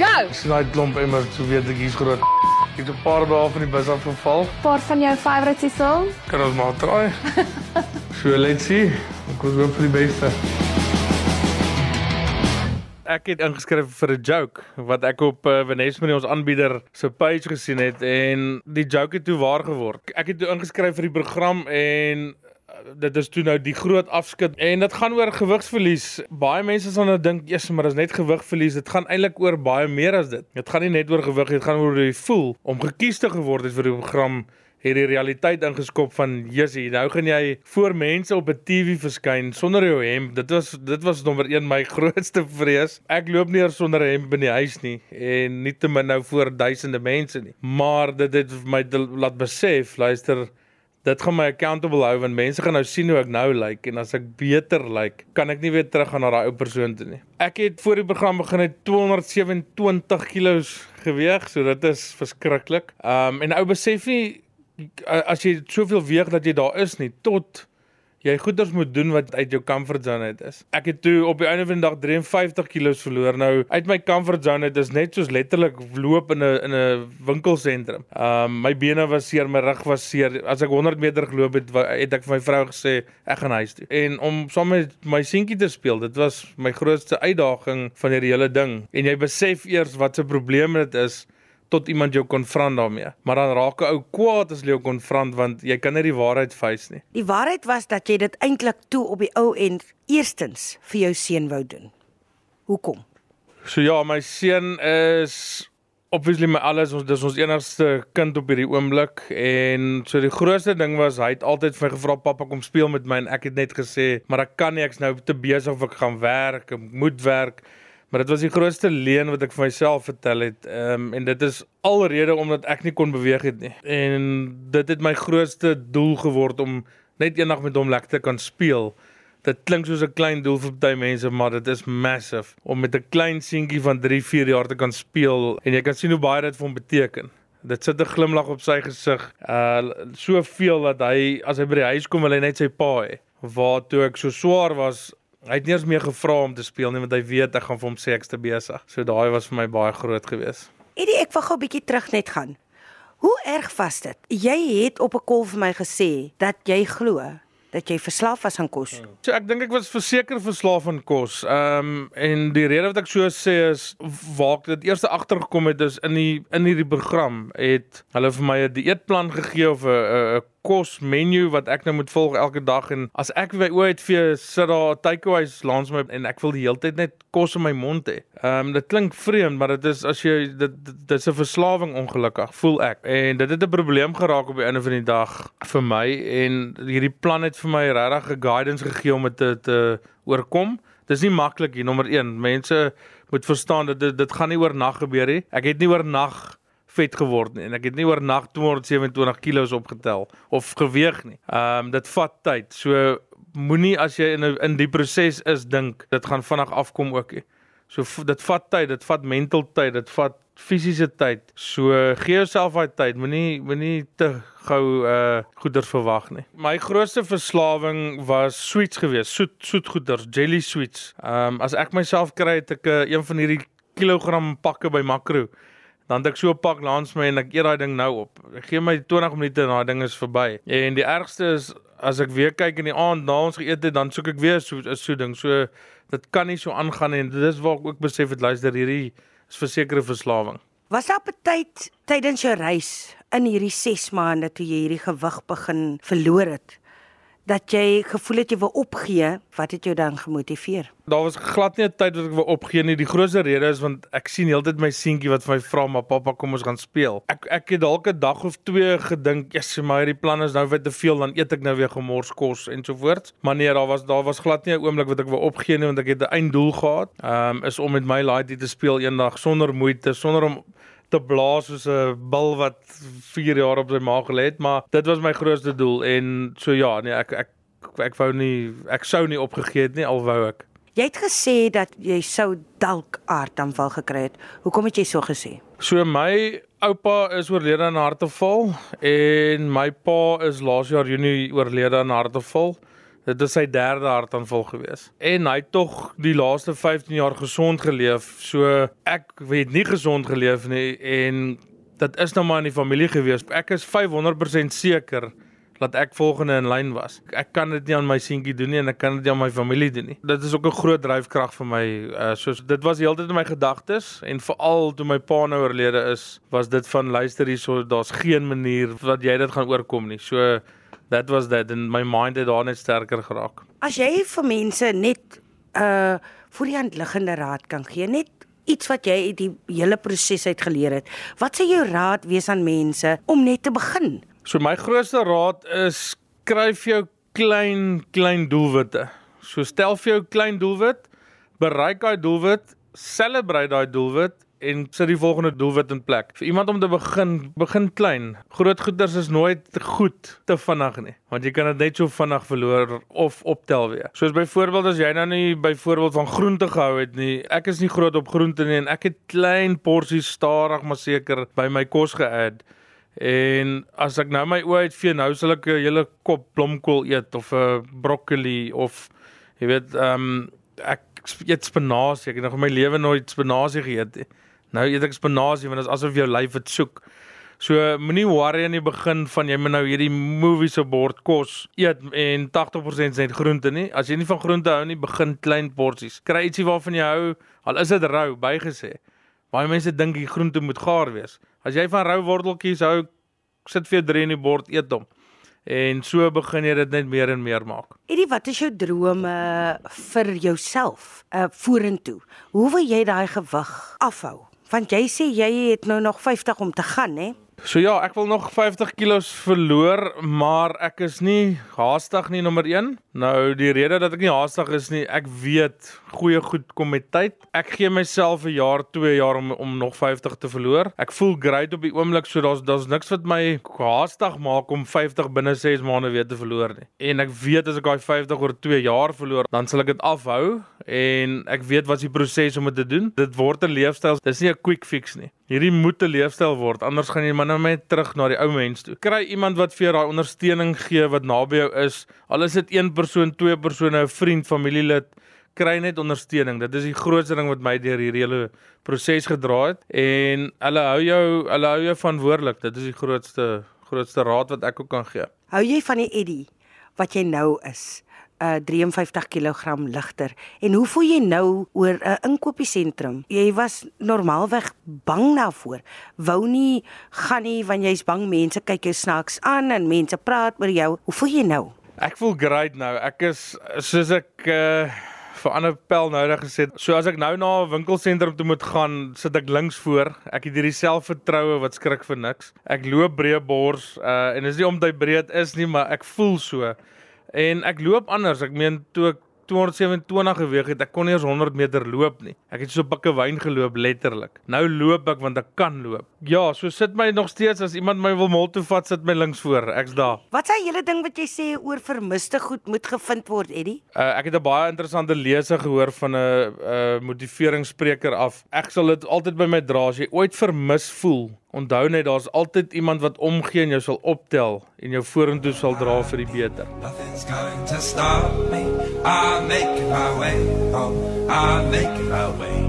Go. Ek sien daai klomp emmers, so weet ek hier's groot. Ek het 'n paar dae van die bus af geval. Paar van jou favorites is al. Kan ons maar try. so let's see. Ek was hoop vir die beste. Ek het ingeskryf vir 'n joke wat ek op uh, Vanessa met ons aanbieder se page gesien het en die joke het toe waar geword. Ek het toe ingeskryf vir die program en dit is toe nou die groot afskud en dit gaan oor gewigsverlies. Baie mense sal nou dink, "Jesus, maar dit is net gewigverlies." Dit gaan eintlik oor baie meer as dit. Dit gaan nie net oor gewig dit gaan oor hoe jy voel om gekies te geword het vir die program het die realiteit ingeskop van Jessie, nou gaan jy voor mense op 'n TV verskyn sonder jou hemp. Dit was dit was nommer 1 my grootste vrees. Ek loop nie eers sonder hemp in die huis nie en nie te min nou voor duisende mense nie. Maar dit het my laat besef, luister, dit gaan my accountable hou want mense gaan nou sien hoe ek nou lyk like, en as ek beter lyk, like, kan ek nie weer terug gaan na daai ou persoon toe nie. Ek het voor die program begin het 227 kg geweg, so dit is verskriklik. Um en ou besef nie as jy soveel weeg dat jy daar is nie tot jy goeders moet doen wat uit jou comfort zone uit is. Ek het toe op die einde van die dag 53 kg verloor. Nou uit my comfort zone uit is net soos letterlik loop in 'n in 'n winkelsentrum. Um my bene was seer, my rug was seer. As ek 100 meter geloop het, het ek vir my vrou gesê ek gaan huis toe. En om saam met my seentjie te speel, dit was my grootste uitdaging van hierdie hele ding. En jy besef eers wat se probleem dit is tot iemand jou konfront daarmee. Maar dan raak 'n ou kwaad as jy jou konfront want jy kan nie die waarheid face nie. Die waarheid was dat jy dit eintlik toe op die ou end eerstens vir jou seun wou doen. Hoekom? So ja, my seun is obviously my alles ons dis ons enigste kind op hierdie oomblik en so die grootste ding was hy het altyd vir my gevra pappa kom speel met my en ek het net gesê maar ek kan nie ek's nou te besig of ek gaan werk, ek moet werk. Maar dit was die grootste leuen wat ek vir myself vertel het. Ehm um, en dit is alrede omdat ek nie kon beweeg het nie. En dit het my grootste doel geword om net eendag met hom lekker te kan speel. Dit klink soos 'n klein doel vir baie mense, maar dit is massive om met 'n klein seentjie van 3, 4 jaar te kan speel en jy kan sien hoe baie dit vir hom beteken. Dit sit 'n glimlag op sy gesig. Uh soveel dat hy as hy by die huis kom, wil hy net sy pa hê. Waar toe ek so swaar was, Hy het nie eens meer gevra om te speel nie want hy weet ek gaan vir hom sê ek's te besig. So daai was vir my baie groot geweest. Eddie, ek wil gou 'n bietjie terug net gaan. Hoe erg was dit? Jy het op 'n kol vir my gesê dat jy glo dat jy verslaaf was aan kos. So ek dink ek was verseker verslaaf aan kos. Ehm um, en die rede wat ek so sê is waar ek dit eers agtergekom het is in die in hierdie program het hulle vir my 'n dieetplan gegee of 'n 'n kos menu wat ek nou moet volg elke dag en as ek by vir sit daar takeaways langs my en ek wil die hele tyd net kos in my mond hê. Ehm um, dit klink vreemd, maar dit is as jy dit dit's 'n verslawing ongelukkig, voel ek. En dit het 'n probleem geraak op die einde van die dag vir my en hierdie plan het vir my regtig 'n guidance gegee om dit te, te oorkom. Dis nie maklik nie, nommer 1. Mense moet verstaan dat dit dit gaan nie oornag gebeur nie. Ek het nie oornag vet geword nie en ek het nie oor nag 227 kg opgetel of geweeg nie. Ehm um, dit vat tyd. So moenie as jy in in die proses is dink dit gaan vinnig afkom ook nie. So dit vat tyd, dit vat mental tyd, dit vat fisiese tyd. So gee jouself daai tyd. Moenie moenie te gou uh goeders verwag nie. My grootste verslawing was sweets geweest, soet soet goeders, jelly sweets. Ehm um, as ek myself kry het ek 'n uh, een van hierdie kilogram pakke by Makro dan het ek so 'n pak langs my en ek eet daai ding nou op. Ek gee my 20 minute en daai ding is verby. En die ergste is as ek weer kyk in die aand na ons geëet het, dan soek ek weer so 'n so ding. So dit kan nie so aangaan en dit is waar ek ook besef het luister hierdie is versekerde verslawing. Was daar tyd tydens jou reis in hierdie 6 maande toe jy hierdie gewig begin verloor het? Dat jy gevoel het jy wil opgee, wat het jou dan gemotiveer? Daar was glad nie 'n tyd wat ek wou opgee nie. Die grootste rede is want ek sien heeltyd my seentjie wat vir my vra, "Maar pappa, kom ons gaan speel." Ek ek het dalk 'n dag of twee gedink, "Ja, yes, maar hierdie plan is nou vir te veel, dan eet ek nou weer gemors kos en so voort." Maar nee, daar was daar was glad nie 'n oomblik wat ek wou opgee nie want ek het 'n einddoel gehad. Ehm um, is om met my laaitie te speel eendag sonder moeite, sonder om te blaas soos 'n bil wat 4 jaar op sy maag gelê het, maar dit was my grootste doel en so ja, nee, ek ek ek wou nie ek sou nie opgegee het nie al wou ek. Jy het gesê dat jy sou dalk aardaanval gekry het. Hoekom het jy so gesê? So my oupa is oorlede aan hartaanval en my pa is laas jaar Junie oorlede aan hartaanval. Dit is sy derde hartaanval gewees. En hy het tog die laaste 15 jaar gesond geleef. So ek het nie gesond geleef nie en dit is nou maar in die familie gewees. Ek is 500% seker dat ek volgende in lyn was. Ek kan dit nie aan my seentjie doen nie en ek kan dit nie aan my familie doen nie. Dit is ook 'n groot dryfkrag vir my. Uh soos dit was heeltyd in my gedagtes en veral toe my pa nou oorlede is, was dit van luister hierso, daar's geen manier wat jy dit gaan oorkom nie. So that was that and my mind het daar net sterker geraak. As jy vir mense net uh voor die hand liggende raad kan gee, net iets wat jy uit die hele proses uit geleer het. Wat sou jou raad wees aan mense om net te begin? So my grootste raad is skryf jou klein klein doelwitte. So stel vir jou klein doelwit, bereik daai doelwit, celebrate daai doelwit en sit die volgende doelwit in plek. Vir iemand om te begin, begin klein. Groot goeders is nooit goed te vinnig nie, want jy kan dit net so vinnig verloor of optel weer. Soos byvoorbeeld as jy nou nie byvoorbeeld van groente gehou het nie. Ek is nie groot op groente nie en ek het klein porsies stadig maar seker by my kos geadd. En as ek nou my oë uitvee, nou sal ek 'n hele kop blomkool eet of 'n broccoli of jy weet, ehm um, ek eet spinasie. Ek het nog in my lewe nooit spinasie geëet nie. Nou eet ek spinasie want dit is asof jou lyf dit soek. So moenie worry aan die begin van jy moet nou hierdie movies op bord kos eet en 80% net groente nie. As jy nie van groente hou nie, begin klein porsies. Kry ietsie waarvan jy hou, al is dit rou, bygesê. Baie mense dink die groente moet gaar wees. As jy van rou worteltjies hou, sit vir jou 3 in die bord, eet hom. En so begin jy dit net meer en meer maak. Eddie, wat is jou drome vir jouself uh vorentoe? Hoe wil jy daai gewig afhou? Want jy sê jy het nou nog 50 om te gaan, hè? So ja, ek wil nog 50 kg verloor, maar ek is nie haastig nie nommer 1. Nou die rede dat ek nie haastig is nie, ek weet goeie goed kom met tyd. Ek gee myself 'n jaar, 2 jaar om om nog 50 te verloor. Ek voel great op die oomblik, so daar's daar's niks wat my haastig maak om 50 binne 6 maande weer te verloor nie. En ek weet as ek daai 50 oor 2 jaar verloor, dan sal ek dit afhou en ek weet wat die proses om dit te doen. Dit word 'n leefstyl. Dis nie 'n quick fix nie. Hierdie moet 'n leefstyl word, anders gaan jy maar nou net terug na die ou mens toe. Kry iemand wat vir jou daai ondersteuning gee wat naby jou is. Al is dit een persoon, twee persone, 'n vriend, familielid, kry net ondersteuning. Dit is die grootste ding wat my deur hierdie hele proses gedra het en hulle hou jou, hulle hou jou verantwoordelik. Dit is die grootste grootste raad wat ek ook kan gee. Hou jy van die Eddie wat jy nou is? Uh 53 kg ligter. En hoe voel jy nou oor 'n uh, inkopiesentrum? Jy was normaalweg bang daarvoor. Wou nie gaan nie want jy's bang mense kyk jou snaaks aan en mense praat oor jou. Hoe voel jy nou? Ek voel great nou. Ek is soos ek uh vir ander pel net gesê. So as ek nou na 'n winkelsentrum toe moet gaan, sit ek links voor. Ek het hierdie selfvertroue wat skrik vir niks. Ek loop breë bors uh en dis nie omdat hy breed is nie, maar ek voel so. En ek loop anders. Ek meen toe ek 227 geweg het, ek kon nie eens 100 meter loop nie. Ek het so 'n bikke wyn geloop letterlik. Nou loop ek want ek kan loop. Ja, so sit my nog steeds as iemand my wil mol toe vat, sit my links voor. Ek's daar. Wat hy hele ding wat jy sê oor vermiste goed moet gevind word, Eddie? Uh, ek het 'n baie interessante lese gehoor van 'n uh, motiveringsspreker af. Ek sal dit altyd by my dra as jy ooit vermis voel. Onthou net daar's altyd iemand wat omgee en jou sal optel en jou vorentoe sal dra vir die beter. Nothing's going to stop me. I make my way home. I make my way